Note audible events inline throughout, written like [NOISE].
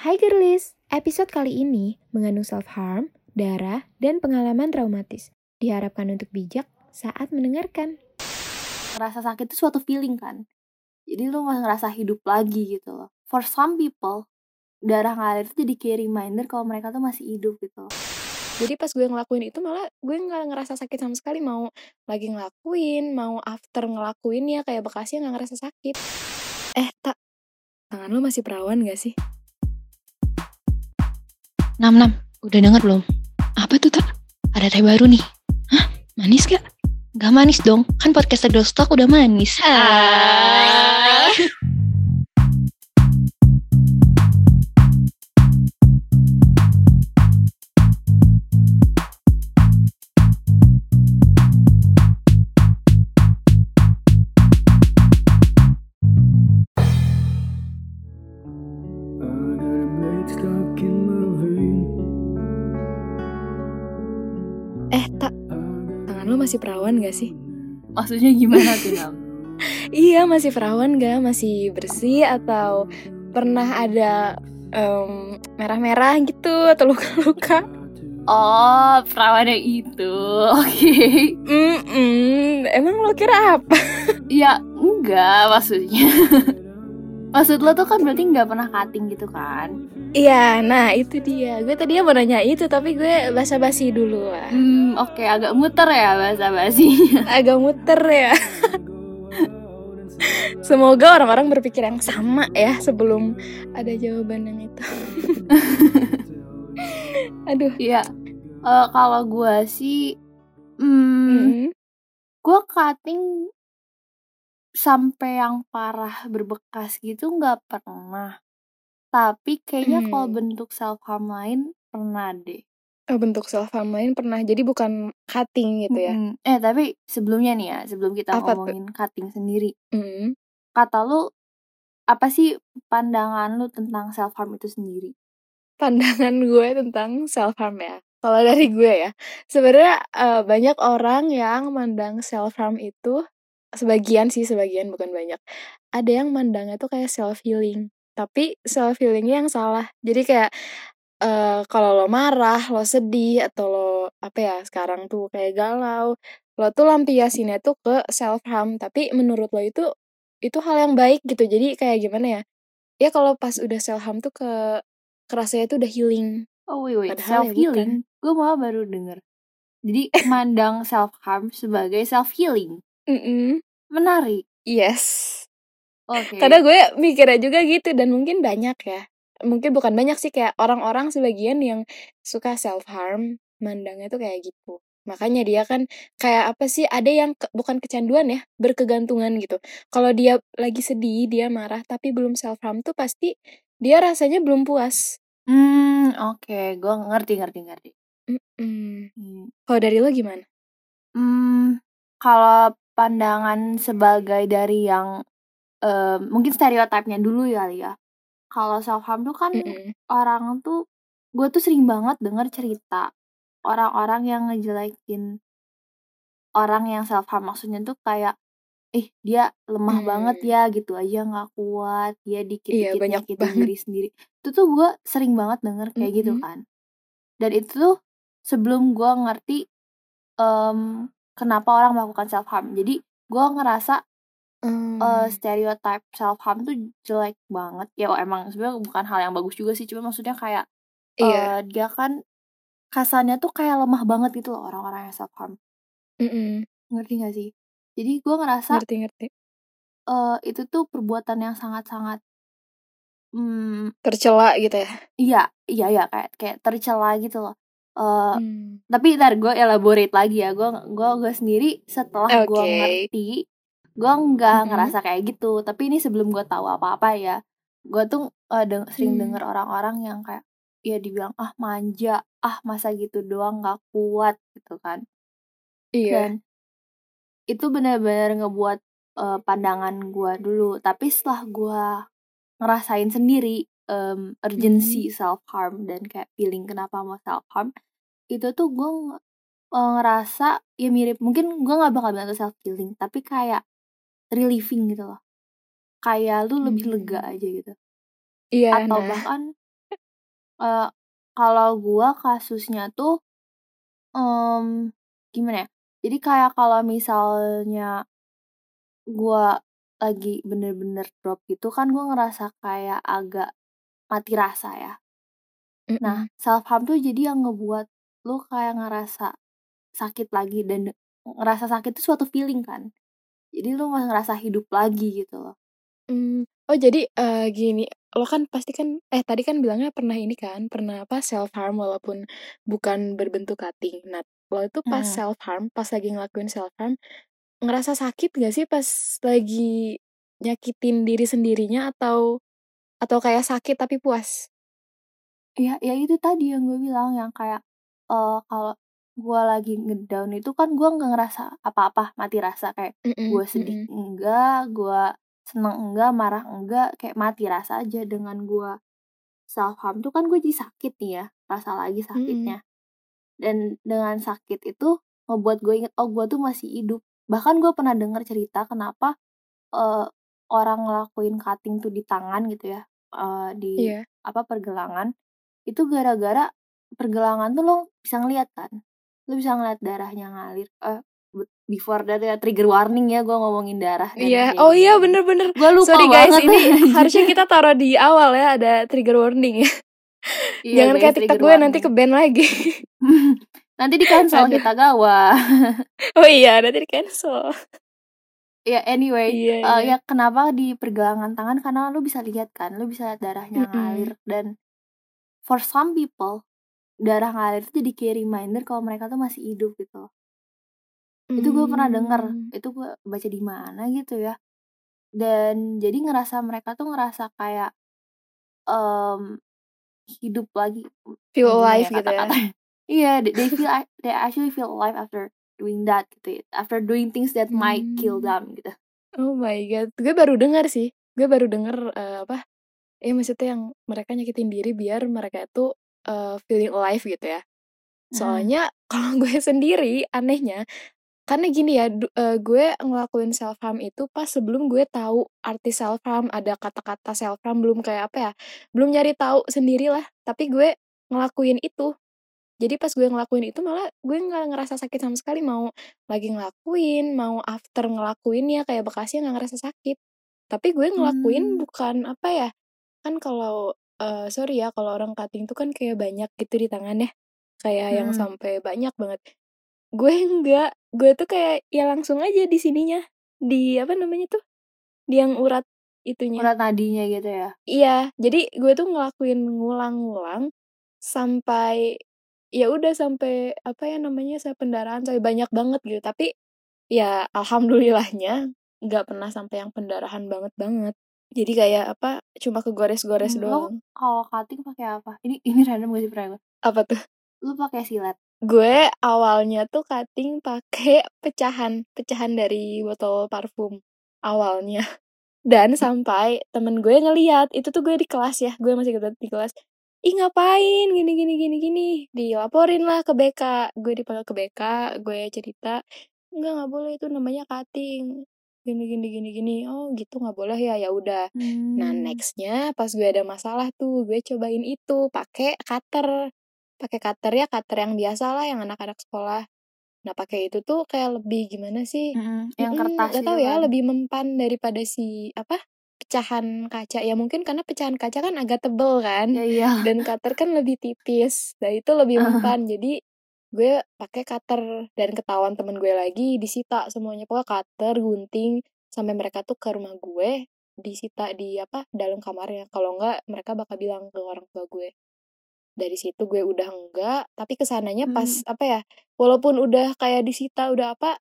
Hai girlies, episode kali ini mengandung self-harm, darah, dan pengalaman traumatis. Diharapkan untuk bijak saat mendengarkan. ngerasa sakit itu suatu feeling kan jadi lu ngerasa hidup lagi gitu loh for some people darah ngalir itu jadi kayak reminder kalau mereka tuh masih hidup gitu loh. Jadi pas gue ngelakuin itu malah gue nggak ngerasa sakit sama sekali mau lagi ngelakuin, mau after ngelakuinnya kayak bekasnya nggak ngerasa sakit. Eh tak, tangan lo masih perawan gak sih? Nam Nam, udah denger belum? Apa tuh tak? Ada teh baru nih. Hah? Manis gak? Gak manis dong, kan podcast Girl Talk udah manis. Ah. Masih perawan gak sih? maksudnya gimana tuh Nam? [LAUGHS] Iya masih perawan gak? Masih bersih atau pernah ada em, merah-merah gitu atau luka-luka? oh perawannya itu [LAUGHS] oke Mm-mm, emang lo kira apa? ya enggak maksudnya [LAUGHS] maksud lo tuh kan berarti nggak pernah cutting gitu kan Iya, nah itu dia. Gue tadinya mau nanya itu, tapi gue basa-basi dulu lah. hmm oke agak muter ya bahasa basinya [LAUGHS] Agak muter ya. Semoga orang-orang berpikir yang sama ya sebelum ada jawaban yang itu. [LAUGHS] Aduh. ya eh, kalau gua sih hmm, Mm-mm. gue cutting sampai yang parah berbekas gitu nggak pernah tapi kayaknya kalau Hmm. bentuk self harm lain pernah deh Oh, bentuk self harm lain pernah. Jadi bukan cutting gitu ya. Mm-mm. eh tapi sebelumnya nih ya sebelum kita Apa tuh? ngomongin cutting sendiri Mm. kata lu apa sih pandangan lu tentang self harm itu sendiri Pandangan [LAUGHS] gue tentang self harm ya. Kalau dari gue ya, sebenarnya eh, banyak orang yang mandang self harm itu sebagian sih sebagian bukan banyak. Ada yang mandangnya tuh kayak self healing. Tapi self healingnya yang salah. Jadi kayak eh kalau lo marah, lo sedih atau lo apa ya sekarang tuh kayak galau, lo tuh lampiasinnya tuh ke self harm. Tapi menurut lo itu itu hal yang baik gitu. Jadi kayak gimana ya? Ya kalau pas udah self harm tuh ke kerasanya tuh udah healing. oh wait wait Padahal self ya healing gue malah baru denger jadi mandang self harm sebagai self healing Mm-mm. menarik Yes. oke Karena gue mikirnya juga gitu dan mungkin banyak ya. Mungkin bukan banyak sih kayak orang-orang sebagian yang suka self harm mandangnya tuh kayak gitu. Makanya dia kan kayak apa sih ada yang ke- bukan kecanduan ya, berkegantungan gitu. Kalau dia lagi sedih, dia marah tapi belum self harm tuh pasti dia rasanya belum puas. Hmm, oke, gue ngerti ngerti ngerti. Hmm, Kalau dari lo gimana? Hmm, kalau pandangan sebagai dari yang eh, mungkin stereotipnya dulu ya ya. Kalau self harm tuh kan Mm-mm. orang tuh gue tuh sering banget denger cerita orang-orang yang ngejelekin orang yang self harm maksudnya tuh kayak ih dia lemah Hmm. banget ya gitu aja nggak kuat dia Iya, dikit-dikit banyak nyakitin banget. diri sendiri itu tuh gue sering banget denger kayak gitu Mhm. kan dan itu tuh sebelum gue ngerti em, kenapa orang melakukan self harm jadi gue ngerasa Hmm. eh, stereotype self harm tuh jelek banget ya oh, emang sebenarnya bukan hal yang bagus juga sih cuma maksudnya kayak Iya. eh, dia kan kasarnya tuh kayak lemah banget gitu loh orang-orang yang self harm Mm-mm. ngerti gak sih jadi gue ngerasa Ngerti-ngerti. eh, itu tuh perbuatan yang sangat-sangat hmm, Tercela gitu ya. iya iya iya kayak kayak tercela gitu loh Eh, Hmm. tapi ntar gue elaborate lagi ya gue gue gue sendiri setelah gue Oke. ngerti gue nggak Mhm. ngerasa kayak gitu tapi ini sebelum gue tahu apa-apa ya gue tuh eh, deng- sering Hmm. denger orang-orang yang kayak ya dibilang ah manja ah masa gitu doang nggak kuat gitu kan Iya. dan itu benar-benar ngebuat eh, pandangan gue dulu tapi setelah gue ngerasain sendiri em, urgency self harm dan kayak feeling kenapa mau self harm itu tuh gue ngerasa ya mirip mungkin gue nggak bakal bilang itu self healing tapi kayak relieving gitu loh kayak lu lebih lega Hmm. aja gitu Iya, atau nah. bahkan Eee, kalau gua kasusnya tuh, mmm, gimana ya, jadi kayak kalau misalnya gua lagi bener-bener drop gitu kan gua ngerasa kayak agak mati rasa ya. Nah, Mhm. self harm tuh jadi yang ngebuat lu kayak ngerasa sakit lagi dan ngerasa sakit itu suatu feeling kan. Jadi lu ngerasa hidup lagi gitu loh. Mmm, oh jadi, eee, gini, lo kan pasti kan eh tadi kan bilangnya pernah ini kan, pernah apa, self harm walaupun bukan berbentuk cutting. Nah, lo itu pas Mhm. self harm, pas lagi ngelakuin self harm, ngerasa sakit gak sih pas lagi nyakitin diri sendirinya atau atau kayak sakit tapi puas? Ya ya itu tadi yang gue bilang, yang kayak, eee, kalau gua lagi nge-down itu kan gua nggak ngerasa apa-apa, mati rasa kayak gua sedih mhm. enggak, gua seneng enggak, marah enggak, kayak mati rasa aja. Dengan gua self harm tuh kan gue jadi sakit nih ya, rasa lagi sakitnya. Dan dengan sakit itu ngebuat gue inget, oh gua tuh masih hidup. Bahkan gue pernah denger cerita kenapa, eee, orang ngelakuin cutting tuh di tangan gitu ya, eee, di Iya. apa, pergelangan, itu gara-gara pergelangan tuh lo bisa ngeliat kan, lo bisa ngeliat darahnya ngalir, eh, be before that ya, trigger warning ya gua ngomongin darah Iya, kayak oh iya gini-gini. bener bener. Gua lupa Sorry guys, banget ini [LAUGHS] harusnya kita taruh di awal ya, ada trigger warning ya. Iya Jangan guys, kayak TikTok gue nanti warning. ke-ban lagi. [LAUGHS] Nanti di-cancel Aduh. kita, gawah. [LAUGHS] Oh iya, nanti di-cancel. Ya anyway, Iya eee, iya. ya kenapa di pergelangan tangan, karena lo bisa lihat kan, lo bisa lihat darahnya Mhm. ngalir dan for some people, darah ngalir itu jadi kayak reminder kalau mereka tuh masih hidup gitu loh. Itu gue pernah denger, Mmm. itu gue baca di mana gitu ya. Dan jadi ngerasa mereka tuh ngerasa kayak, mmm, hidup lagi, Feel gimana alive ya gitu ya. Iya, they they feel they actually feel alive after doing that gitu ya, after doing things that might kill Mmm. them gitu. Oh my god, gue baru denger sih. Gue baru denger, eee, apa, ya maksudnya yang mereka nyakitin diri biar mereka tuh, eee, feeling alive gitu ya. Mhm. Soalnya [LAUGHS] kalau gue sendiri anehnya, karena gini ya, eee, gue ngelakuin self harm itu pas sebelum gue tahu arti self harm, ada kata-kata self harm, belum kayak apa ya, belum nyari tahu sendirilah, tapi gue ngelakuin itu. Jadi pas gue ngelakuin itu malah gue nggak ngerasa sakit sama sekali, mau lagi ngelakuin, mau after ngelakuinnya kayak bekasnya nggak ngerasa sakit. Tapi gue ngelakuin Mmm. bukan apa ya, kan kalau, eee, sorry ya kalau orang cutting tuh kan kayak banyak gitu di tangannya, kayak yang Mhm. sampai banyak banget. Gue enggak, gue tuh kayak ya langsung aja di sininya, di apa namanya tuh, di yang urat itunya. Urat nadinya gitu ya? Iya, jadi gue tuh ngelakuin ngulang-ngulang sampai ya udah sampai apa ya namanya, sampai pendarahan, sampai banyak banget gitu. Tapi ya alhamdulillahnya nggak pernah sampai yang pendarahan banget-banget. Jadi kayak apa, cuma kegores-gores lo doang. kalau cutting pakai apa? Ini ini random gak sih pertanyaan gue? Apa tuh? Lu pakai silet? Gue awalnya tuh cutting pakai pecahan, pecahan dari botol parfum awalnya. Dan sampai temen gue ngeliat, itu tuh gue di kelas ya, gue masih banget di kelas. Ih ngapain gini gini gini gini, dilaporin lah ke BK, gue dipanggil ke BK, gue cerita, enggak nggak boleh itu namanya cutting, gini gini gini gini, oh gitu nggak boleh ya, ya udah. Nah Mmm. nextnya pas gue ada masalah tuh, gue cobain itu pakai cutter, pakai cutter ya cutter yang biasa lah, yang anak-anak sekolah. Nah pakai itu tuh kayak lebih gimana sih, Mhm, yang kertas nggak tahu itu ya, kan? lebih mempan daripada si apa, pecahan kaca. Ya mungkin karena pecahan kaca kan agak tebel kan, Ya iya. dan cutter kan lebih tipis. Nah itu lebih mempan, jadi gue pakai cutter dan ketahuan temen gue lagi disita semuanya. Pokoknya cutter, gunting, sampai mereka tuh ke rumah gue, disita di apa, dalam kamarnya. Kalau enggak mereka bakal bilang ke orang tua gue. Dari situ gue udah enggak, tapi ke sananya pas Mmm. apa ya, walaupun udah kayak disita, udah apa,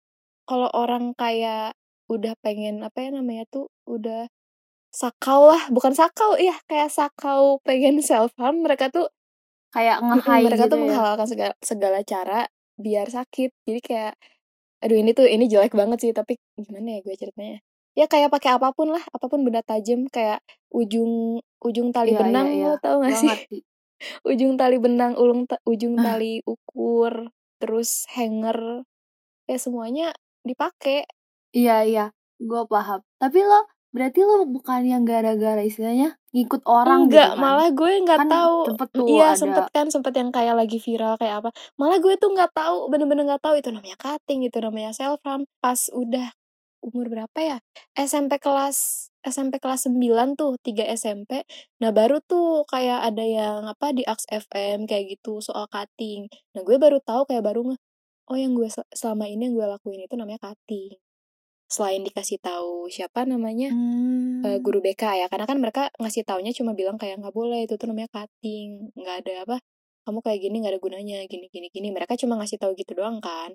kalau orang kayak udah pengen apa ya namanya tuh, udah sakau lah, bukan sakau, iya kayak sakau pengen [LAUGHS] self harm, mereka tuh Kayak nge-high mereka gitu tuh ya? menghalalkan segala segala cara biar sakit. Jadi kayak, aduh ini tuh ini jelek banget sih, tapi gimana ya gue ceritanya, ya kayak pakai apa pun lah, apa pun benda tajam kayak ujung ujung tali iya benang, iya, lo tau gak sih? ngerti. [LAUGHS] Ujung tali benang, ulung ta ujung tali ukur, terus hanger, ya semuanya dipakai. Iya iya, gue paham. Tapi lo berarti lo bukan yang gara-gara istilahnya ngikut orang Enggak, gitu kan malah gue nggak kan tahu. sempet tuh Iya, ada sempet kan, sempet yang kayak lagi viral kayak apa. Malah gue tuh nggak tahu, bener-bener nggak tahu itu namanya cutting, itu namanya self harm. Pas udah umur berapa ya? SMP kelas SMP kelas 9 tuh, 3 SMP. Nah, baru tuh kayak ada yang apa di Aks FM kayak gitu soal cutting. Nah, gue baru tahu kayak baru nge, oh yang gue sel- selama ini yang gue lakuin itu namanya cutting. Selain dikasih tahu siapa namanya Hmm. eh, guru BK ya. Karena kan mereka ngasih taunya cuma bilang kayak nggak boleh itu tuh namanya cutting nggak ada apa kamu kayak gini nggak ada gunanya gini gini gini. Mereka cuma ngasih tahu gitu doang kan.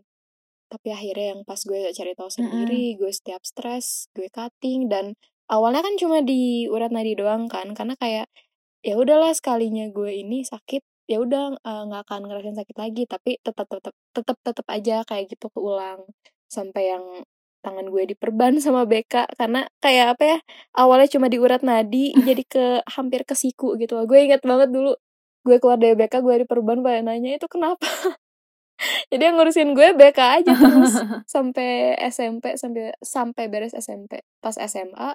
Tapi akhirnya yang pas gue cari tahu sendiri gue setiap stres gue cutting dan awalnya kan cuma di urat nadi doang kan. Karena kayak ya udahlah sekalinya gue ini sakit ya udah eh, nggak akan ngerasain sakit lagi tapi tetap tetap tetap tetap aja kayak gitu keulang sampai yang tangan gue diperban sama BK karena kayak apa ya awalnya cuma di urat nadi [LAUGHS] jadi ke hampir ke siku gitu gue inget banget dulu gue keluar dari BK gue diperban pada nanya itu kenapa? [LAUGHS] Jadi yang ngurusin gue BK aja terus [LAUGHS] sampai SMP sampai sampai beres SMP pas SMA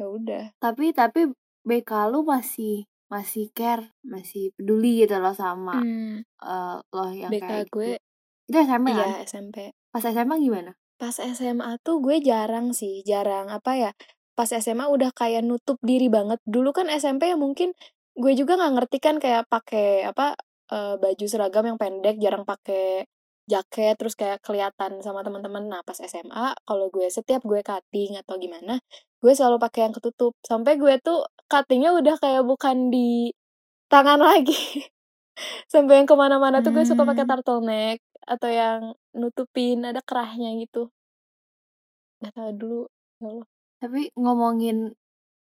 ya udah. Tapi tapi BK lu masih masih care masih peduli gitu loh sama Hmm, eh, lo yang BK kayak gue gitu itu SMP kan? Iya SMP pas SMA gimana Pas SMA tuh gue jarang sih, jarang apa ya. Pas SMA udah kayak nutup diri banget. Dulu kan SMP ya mungkin gue juga nggak ngerti kan kayak pakai apa eh, baju seragam yang pendek, jarang pakai jaket terus kayak kelihatan sama teman-teman. Nah, pas SMA kalau gue setiap gue cutting atau gimana, gue selalu pakai yang ketutup. Sampai gue tuh cuttingnya udah kayak bukan di tangan [LAUGHS] lagi. Sampai yang ke mana-mana tuh gue suka pakai Hmm. turtleneck atau yang nutupin ada kerahnya gitu. Gak tau dulu. Ya Allah. tapi ngomongin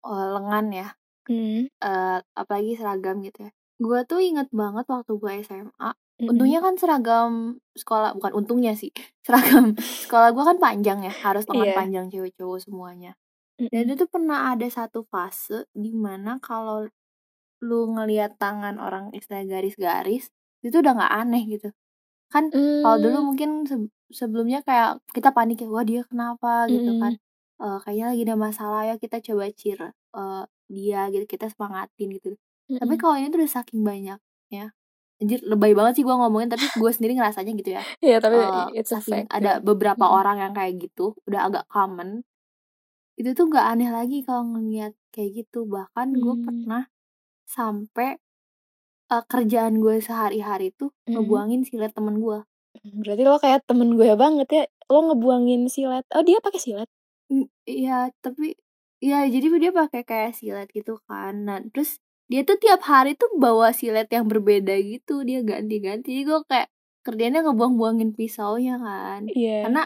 eh, lengan ya Hmm. eh, apalagi seragam gitu ya gue tuh inget banget waktu gue SMA mm-mm. untungnya kan seragam sekolah bukan untungnya sih [LAUGHS] seragam sekolah gue kan panjang ya harus lengan Iya. panjang cewek cowok semuanya Mm-mm. dan itu pernah ada satu fase di mana kalau lu ngelihat tangan orang istilah garis-garis itu udah nggak aneh gitu kan kalau dulu Hmm. mungkin se- sebelumnya kayak kita panik ya wah dia kenapa gitu kan Eh, kayaknya lagi ada masalah ya kita coba cheer eh, dia gitu kita semangatin gitu tapi kalau ini tuh udah saking banyak ya anjir lebay banget sih gua ngomongin tapi gue sendiri ngerasanya gitu ya Iya tapi Eh, it's a saking fact. ada beberapa Mm-mm. orang yang kayak gitu udah agak common itu tuh gak aneh lagi kalau ngeliat kayak gitu bahkan gue Hmm. pernah sampai eh, kerjaan gue sehari-hari tuh Mm-mm. ngebuangin silet temen gue Berarti lo kayak temen gue banget ya. Lo ngebuangin silet. Oh dia pakai silet. Mm, Iya, tapi ya jadi dia pakai kayak silet gitu kan. Nah, terus dia tuh tiap hari tuh bawa silet yang berbeda gitu, dia ganti-ganti. Jadi gue kayak kerjanya ngebuang-buangin pisaunya kan. Iya. Karena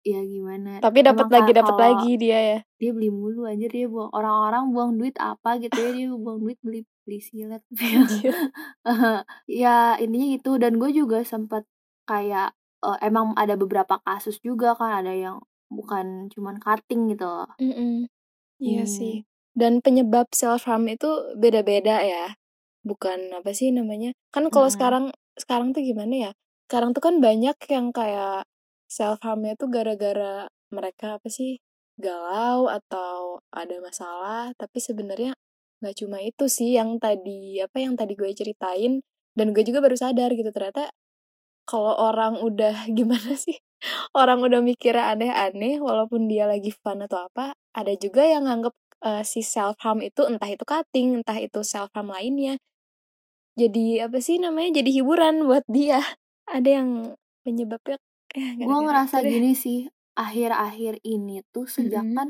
ya gimana? Tapi dapat lagi dapat lagi dia ya. dia beli mulu aja dia buang orang-orang buang duit apa gitu ya dia buang duit beli beli silet [LAUGHS] Anjir. ya intinya gitu dan gue juga sempat kayak eh, emang ada beberapa kasus juga kan ada yang bukan cuman cutting gitu loh. Mm-mm. Iya Hmm. sih. Dan penyebab self harm itu beda-beda ya. Bukan apa sih namanya? Kan kalau Mm-mm. sekarang sekarang tuh gimana ya? Sekarang tuh kan banyak yang kayak self harmnya tuh gara-gara mereka apa sih? Galau atau ada masalah, tapi sebenarnya nggak cuma itu sih yang tadi apa yang tadi gue ceritain dan gue juga baru sadar gitu ternyata kalau orang udah [LAUGHS] gimana sih? Orang udah mikirnya aneh-aneh walaupun dia lagi fun atau apa, ada juga yang nganggep eh, si self harm itu entah itu cutting, entah itu self harm lainnya. Jadi apa sih namanya? Jadi hiburan buat dia. [LAUGHS] Ada yang penyebabnya eh gue ngerasa deh. gini sih akhir-akhir ini tuh sejak Mm-mm. kan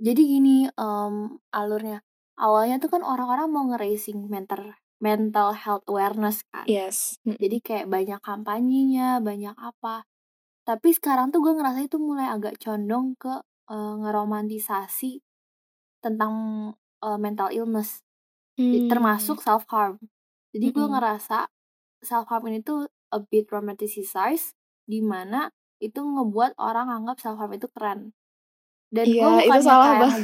jadi gini em, alurnya awalnya tuh kan orang-orang mau nge-raising mental mental health awareness kan Yes. Jadi kayak banyak kampanyenya banyak apa tapi sekarang tuh gue ngerasa itu mulai agak condong ke eh, ngeromantisasi tentang eh, mental illness Hmm. termasuk self harm jadi gue Mm-mm. ngerasa self harm ini tuh a bit romanticized di mana itu ngebuat orang anggap self harm itu keren dan gue Iya, itu bukannya salah kayak banget.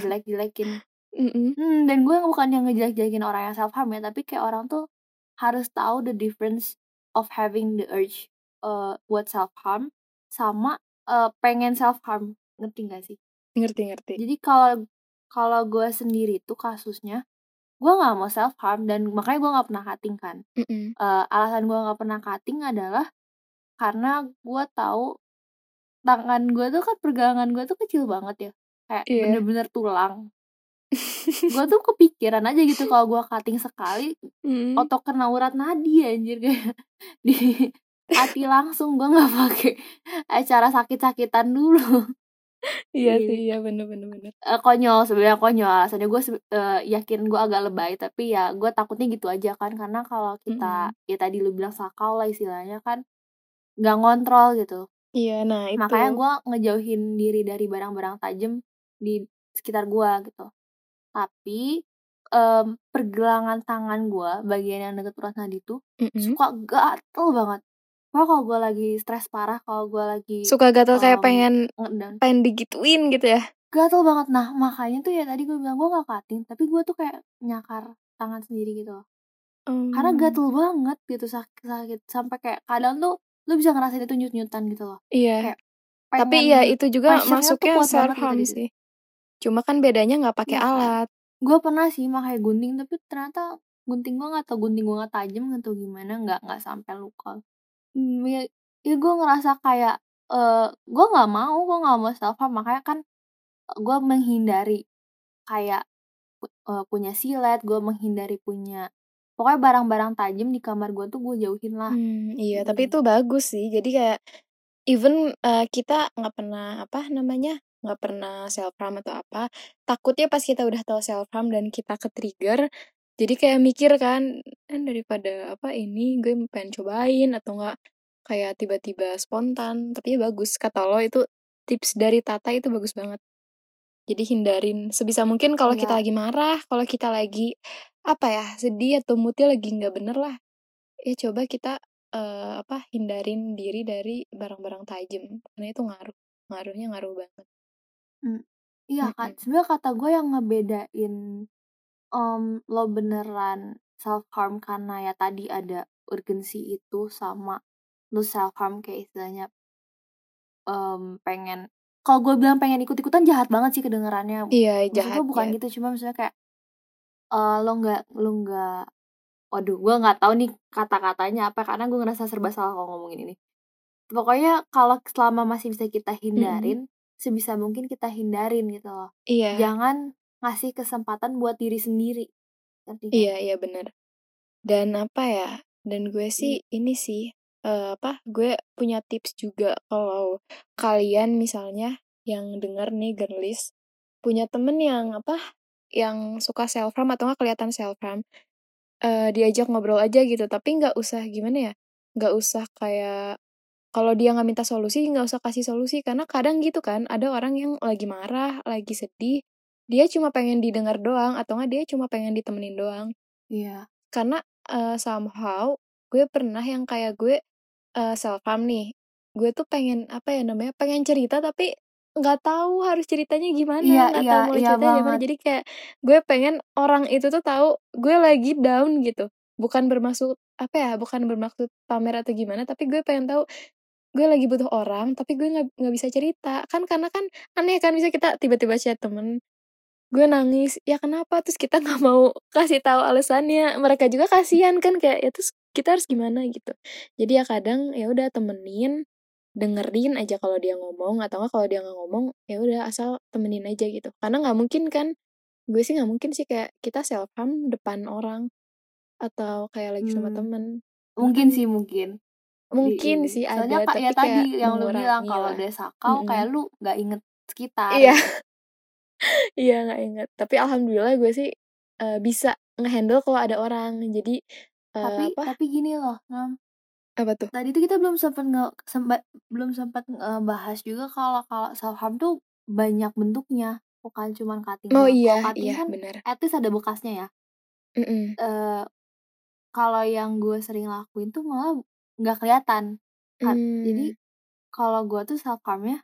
Hmm, dan gue bukan yang ngejelek-jelekin orang yang self harm ya tapi kayak orang tuh harus tahu the difference of having the urge uh, buat self harm sama uh, pengen self harm ngerti gak sih Ngerti ngerti. Jadi kalau kalau gue sendiri tuh kasusnya, gue nggak mau self harm dan makanya gue nggak pernah cutting kan. Mhm. Eh, alasan gue nggak pernah cutting adalah karena gue tahu tangan gue tuh kan pergelangan gue tuh kecil banget ya, kayak Iya. bener-bener tulang. Gue tuh kepikiran aja gitu kalau gue cutting sekali, Mhm. otot kena urat nadi anjir kayak [LAUGHS] di hati langsung gue nggak pakai acara sakit-sakitan dulu. Iya Iya. sih, iya bener bener bener. Eh, konyol sebenarnya konyol alasannya gue yakin gue agak lebay tapi ya gue takutnya gitu aja kan karena kalau kita ya tadi lu bilang sakau lah istilahnya kan nggak ngontrol gitu Iya, nah itu. makanya gue ngejauhin diri dari barang-barang tajam di sekitar gue gitu tapi em, pergelangan tangan gue bagian yang deket urat nadi tuh Mhm. suka gatel banget Pokoknya kalau gue lagi stres parah kalau gue lagi Suka gatel kayak em, pengen ngedown pengen digituin gitu ya. gatel banget nah makanya tuh ya tadi gue bilang gue gak cutting tapi gue tuh kayak nyakar tangan sendiri gitu loh karena Hmm. gatel banget gitu sakit sakit sampai kayak kadang tuh lu bisa ngerasain itu nyut nyutan gitu loh Iya. kayak Tapi pengen iya itu juga pressure-nya tuh masuknya kuat self gitu harm di sih. Cuma kan bedanya nggak pakai kan? alat. gue pernah sih pakai gunting tapi ternyata gunting gue nggak tau gunting gue nggak tajam atau gimana nggak nggak sampai luka hmm, ya, ya gue ngerasa kayak eh gue nggak mau gue nggak mau self harm makanya kan gue menghindari kayak eh, punya silet gue menghindari punya pokoknya barang-barang tajam di kamar gue tuh gue jauhin lah Hmm, iya, tapi gitu itu bagus sih. Jadi kayak even eh, kita nggak pernah apa namanya nggak pernah self harm atau apa, takutnya pas kita udah tahu self harm dan kita ke trigger, jadi kayak mikir kan, kan daripada apa ini gue pengen cobain atau enggak kayak tiba-tiba spontan. Tapi ya bagus kata lo itu tips dari Tata itu bagus banget. Jadi hindarin sebisa mungkin kalau kita Iya. lagi marah, kalau kita lagi apa ya sedih atau moodnya lagi nggak bener lah, ya coba kita eh, apa hindarin diri dari barang-barang tajam karena itu ngaruh, ngaruhnya ngaruh banget. Hmm, iya kan Mm-mm. sebenarnya kata gue yang ngebedain em, lo beneran self harm karena ya tadi ada urgensi itu sama lo self harm kayak istilahnya em, pengen kalau gue bilang pengen ikut-ikutan jahat banget sih kedengarannya Iya maksud jahat gue bukan ya. gitu cuma misalnya kayak eh, lo nggak lo nggak waduh gue nggak tahu nih kata-katanya apa karena gue ngerasa serba salah kalau ngomongin ini pokoknya kalau selama masih bisa kita hindarin sebisa mungkin kita hindarin gitu loh Iya, jangan ngasih kesempatan buat diri sendiri ngerti iya iya bener. Dan apa ya? Dan gue sih ini sih eh, apa? Gue punya tips juga kalau kalian misalnya yang denger nih girlies punya temen yang apa? Yang suka self harm atau nggak kelihatan self harm, eh, diajak ngobrol aja gitu. Tapi nggak usah gimana ya? Nggak usah kayak kalau dia nggak minta solusi nggak usah kasih solusi karena kadang gitu kan ada orang yang lagi marah, lagi sedih, dia cuma pengen didengar doang atau nggak dia cuma pengen ditemenin doang. iya Karena eh, somehow gue pernah yang kayak gue eh, self harm nih. Gue tuh pengen apa ya namanya? Pengen cerita tapi nggak tahu harus ceritanya gimana, iya nggak iya tahu mulai iya ceritanya gimana. Jadi kayak gue pengen orang itu tuh tahu gue lagi down gitu. Bukan bermaksud apa ya? Bukan bermaksud pamer atau gimana, tapi gue pengen tahu gue lagi butuh orang tapi gue nggak nggak bisa cerita. Kan karena kan aneh kan bisa kita tiba-tiba chat temen gue nangis ya kenapa? Terus kita nggak [LAUGHS] mau kasih tahu alasannya. Mereka juga kasihan kan kayak ya terus kita harus gimana? Gitu. Jadi ya kadang ya udah temenin dengerin aja kalau dia ngomong atau nggak kalau dia nggak ngomong ya udah asal temenin aja gitu. Karena nggak mungkin kan gue sih nggak mungkin sih kayak kita self harm depan orang atau kayak lagi sama Hmm, temen. Mungkin sih mungkin mungkin ini. sih soalnya ada ya kayak tadi yang lu bilang kalau lah udah sakau kayak Mm-mm. lu nggak inget sekitar. Iya. [LAUGHS] Iya nggak inget. Tapi alhamdulillah gue sih eh, bisa ngehandle kalau ada orang. Jadi eh, tapi apa? tapi gini loh Ngam. apa tuh? Tadi tuh kita belum sempat nge sempat belum sempat bahas juga kalau kalau self tuh banyak bentuknya. Bukan cuma cutting oh iya cutting iya kan benar. at least ada bekasnya ya. Mm-mm. eh kalau yang gue sering lakuin tuh malah nggak kelihatan Kan, jadi Hmm. kalau gue tuh self harmnya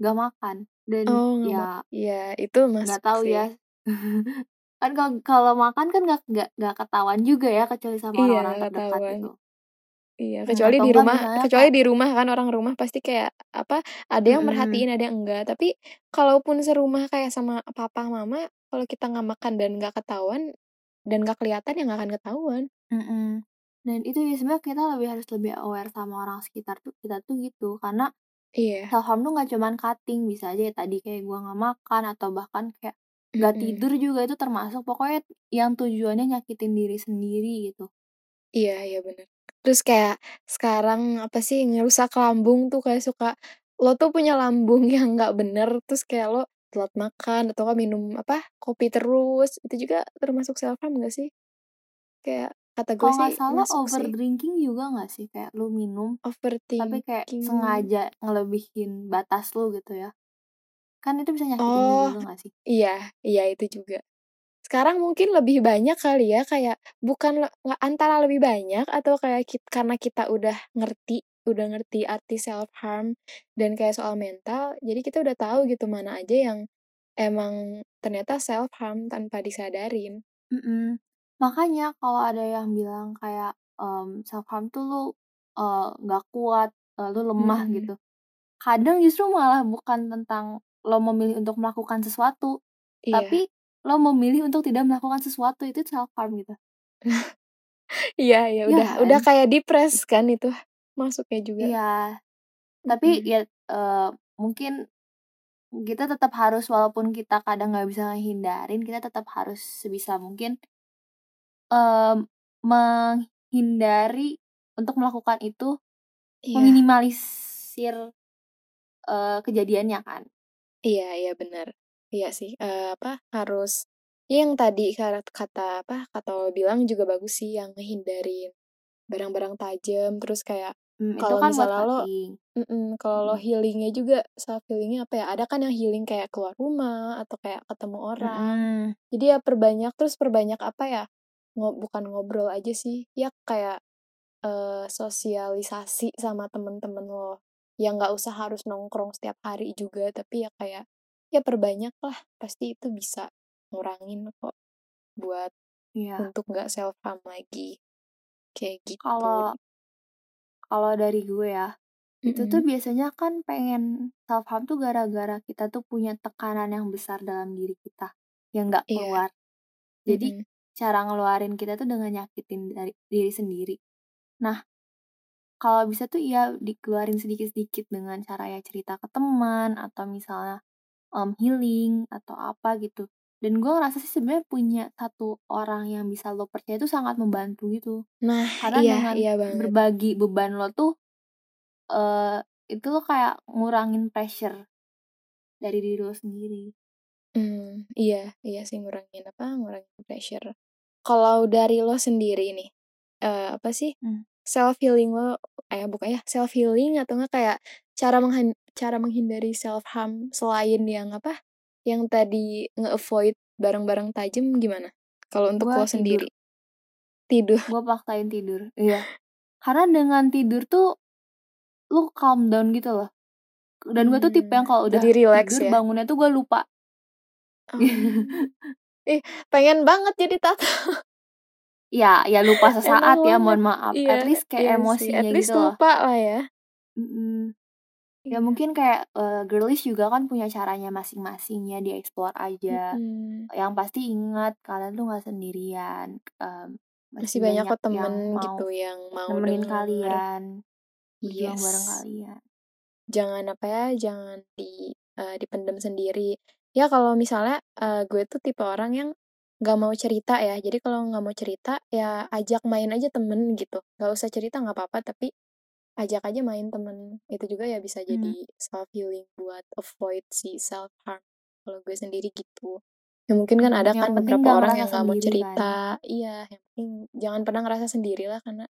nggak makan dan oh nggak ya iya itu nggak masuk tahu sih ya [LAUGHS] kan kalau kalau makan kan nggak nggak nggak ketahuan juga ya kecuali sama iya orang-orang nggak terdekat ketahuan gitu Iya, Hmm, kecuali atau di rumah kecuali di rumah kan orang rumah pasti kayak apa, ada yang merhatiin, ada yang enggak. Tapi kalaupun serumah kayak sama papa, mama, kalau kita nggak makan dan nggak ketahuan dan nggak kelihatan ya nggak akan ketahuan. Mhm. Dan itu ya sebenarnya kita lebih harus lebih aware sama orang sekitar tuh kita tuh gitu. Karena Iya. self harm tuh nggak cuman cutting, bisa aja ya tadi kayak gua nggak makan atau bahkan kayak nggak Mhm. tidur juga itu termasuk pokoknya yang tujuannya nyakitin diri sendiri gitu. Iya iya bener. Terus kayak sekarang apa sih ngerusak lambung tuh kayak suka lo tuh punya lambung [LAUGHS] yang nggak bener terus kayak lo telat makan atau nggak minum apa kopi terus itu juga termasuk self harm gak sih? Kayak kata gue sih salah masuk sih. overdrinking juga nggak sih kayak lu minum tapi kayak Overthinking. sengaja ngelebihin batas lu gitu ya. Kan itu bisa nyakitin Oh, lu nggak sih? iya iya itu juga. Sekarang mungkin lebih banyak kali ya kayak bukan antara lebih banyak atau kayak kit karena kita udah ngerti udah ngerti arti self harm dan kayak soal mental, jadi kita udah tahu gitu mana aja yang emang ternyata self harm tanpa disadarin. Mhm. Makanya kalau ada yang bilang kayak, mmm, self harm tuh lu, eee, nggak kuat, eee, lu lemah Mhm. gitu. Kadang justru malah bukan tentang lo memilih untuk melakukan sesuatu, Iya. tapi lo memilih untuk tidak melakukan sesuatu, itu self harm gitu. [LAUGHS] Iya iya Iya udah udah kan? kayak depres kan itu masuknya juga. Iya. Tapi Mhm. ya, eee, mungkin kita tetap harus walaupun kita kadang nggak bisa ngehindarin, kita tetap harus sebisa mungkin mmm, menghindari untuk melakukan itu, Iya. meminimalisir, eee, kejadiannya kan. Iya iya bener. Iya sih, eee, apa, harus ya yang tadi karat kata apa, kata lo bilang juga bagus sih yang ngehindarin barang-barang tajam, terus kayak Mmm, itu kalau kan buat misalnya lo cutting. mhm, kalau lo Mhm. healing-nya juga, self healing-nya apa ya, ada kan yang healing kayak keluar rumah atau kayak ketemu orang. Mhm. Jadi ya perbanyak terus perbanyak apa ya, ngo bukan ngobrol aja sih, ya kayak, eee, sosialisasi sama temen-temen lo, yang nggak usah harus nongkrong setiap hari juga, tapi ya kayak, ya perbanyak lah, pasti itu bisa ngurangin kok buat Iya. untuk nggak self harm lagi, kayak gitu. Kalau kalau dari gue ya, itu tuh biasanya kan pengen self harm tuh gara-gara kita tuh punya tekanan yang besar dalam diri kita, yang nggak Iya. keluar. Jadi Mhm. Cara ngeluarin kita tuh dengan nyakitin dari diri sendiri. Nah, kalau bisa tuh ya dikeluarin sedikit-sedikit dengan cara ya cerita ke teman atau misalnya, mmm, healing atau apa gitu. Dan gue ngerasa sih sebenarnya punya satu orang yang bisa lo percaya itu sangat membantu gitu. Nah, Karena iya dengan iya banget. berbagi beban lo tuh, eee, itu lo kayak ngurangin pressure dari diri lo sendiri. Mmm, iya iya sih ngurangin apa, ngurangin pressure. Kalau dari lo sendiri nih, eee, apa sih, Mmm. self healing lo eh bukan ya, self healing atau enggak kayak cara menghan cara menghindari self harm selain yang apa, yang tadi nge-avoid barang-barang tajam gimana? Kalau untuk Gue lo tidur. sendiri? Tidur. Gue paksain tidur, iya. Karena dengan tidur tuh, lu calm down gitu loh. Dan gue tuh tipe yang Mmm, kalau udah jadi rileks tidur ya? bangunnya tuh gue lupa. Oh. Ih, pengen banget jadi Tata. Ya ya lupa [LAUGHS] sesaat ya, banget. mohon maaf. Iya At least iya kayak sih, at emosinya least gitu lupa lah ya. Mhm. Ya Iya. mungkin kayak, eee, girlies juga kan punya caranya masing-masing ya, di-explore aja. Mhm. Yang pasti ingat kalian tuh nggak sendirian, mmm, Masih masih banyak banyak kok temen yang mau gitu yang mau nemenin denger. kalian, berjuang bareng Yes. kalian. Jangan apa ya, jangan di eee, dipendam sendiri. Ya kalau misalnya, eee, gue tuh tipe orang yang nggak mau cerita ya, jadi kalau nggak mau cerita, ya ajak main aja temen gitu. Nggak usah cerita nggak apa-apa, tapi ajak aja main temen. Itu juga ya bisa Mmm. jadi self healing buat avoid si self harm. Kalau gue sendiri gitu. Ya mungkin kan Mhm, ada yang kan penting beberapa nggak orang yang nggak mau sendiri kan. cerita. Iya, yang penting jangan pernah ngerasa sendiri lah, karena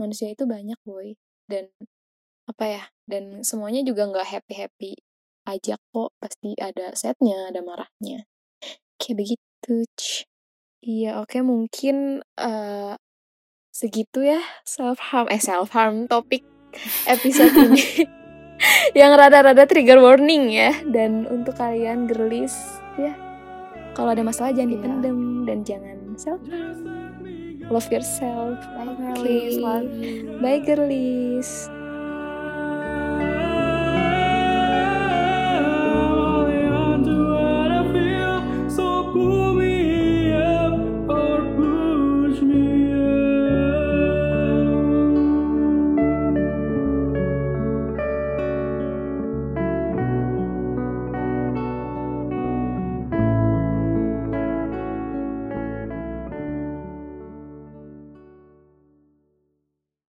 manusia itu banyak boy. Dan apa ya, dan semuanya juga nggak happy-happy aja kok, pasti ada sad-nya, ada marahnya. Kayak begitu. Iya, oke mungkin, eee, segitu ya self harm eh self harm, topik episode ini. [LAUGHS] Yang rada-rada trigger warning ya. Dan untuk kalian girlies, ya kalau ada masalah jangan Iya. dipendem dan jangan self love yourself Bye girlies, Okay. love bye girlies